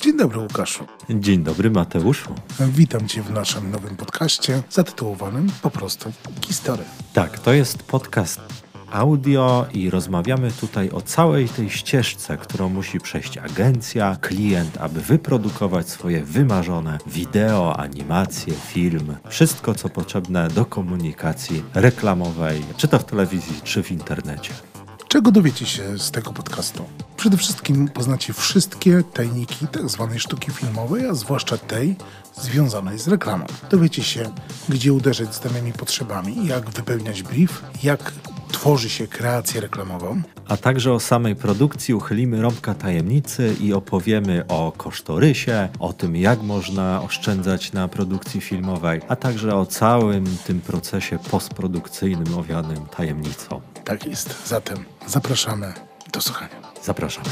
Dzień dobry, Łukaszu. Dzień dobry, Mateuszu. Witam Cię w naszym nowym podcaście zatytułowanym po prostu History. Tak, to jest podcast audio i rozmawiamy tutaj o całej tej ścieżce, którą musi przejść agencja, klient, aby wyprodukować swoje wymarzone wideo, animacje, film, wszystko co potrzebne do komunikacji reklamowej, czy to w telewizji, czy w internecie. Czego dowiecie się z tego podcastu? Przede wszystkim poznacie wszystkie tajniki tzw. Tak sztuki filmowej, a zwłaszcza tej związanej z reklamą. Dowiecie się, gdzie uderzyć z danymi potrzebami, jak wypełniać brief, jak tworzy się kreację reklamową. A także o samej produkcji uchylimy rąbka tajemnicy i opowiemy o kosztorysie, o tym jak można oszczędzać na produkcji filmowej, a także o całym tym procesie postprodukcyjnym owianym tajemnicą. Tak jest. Zatem zapraszamy do słuchania. Zapraszam.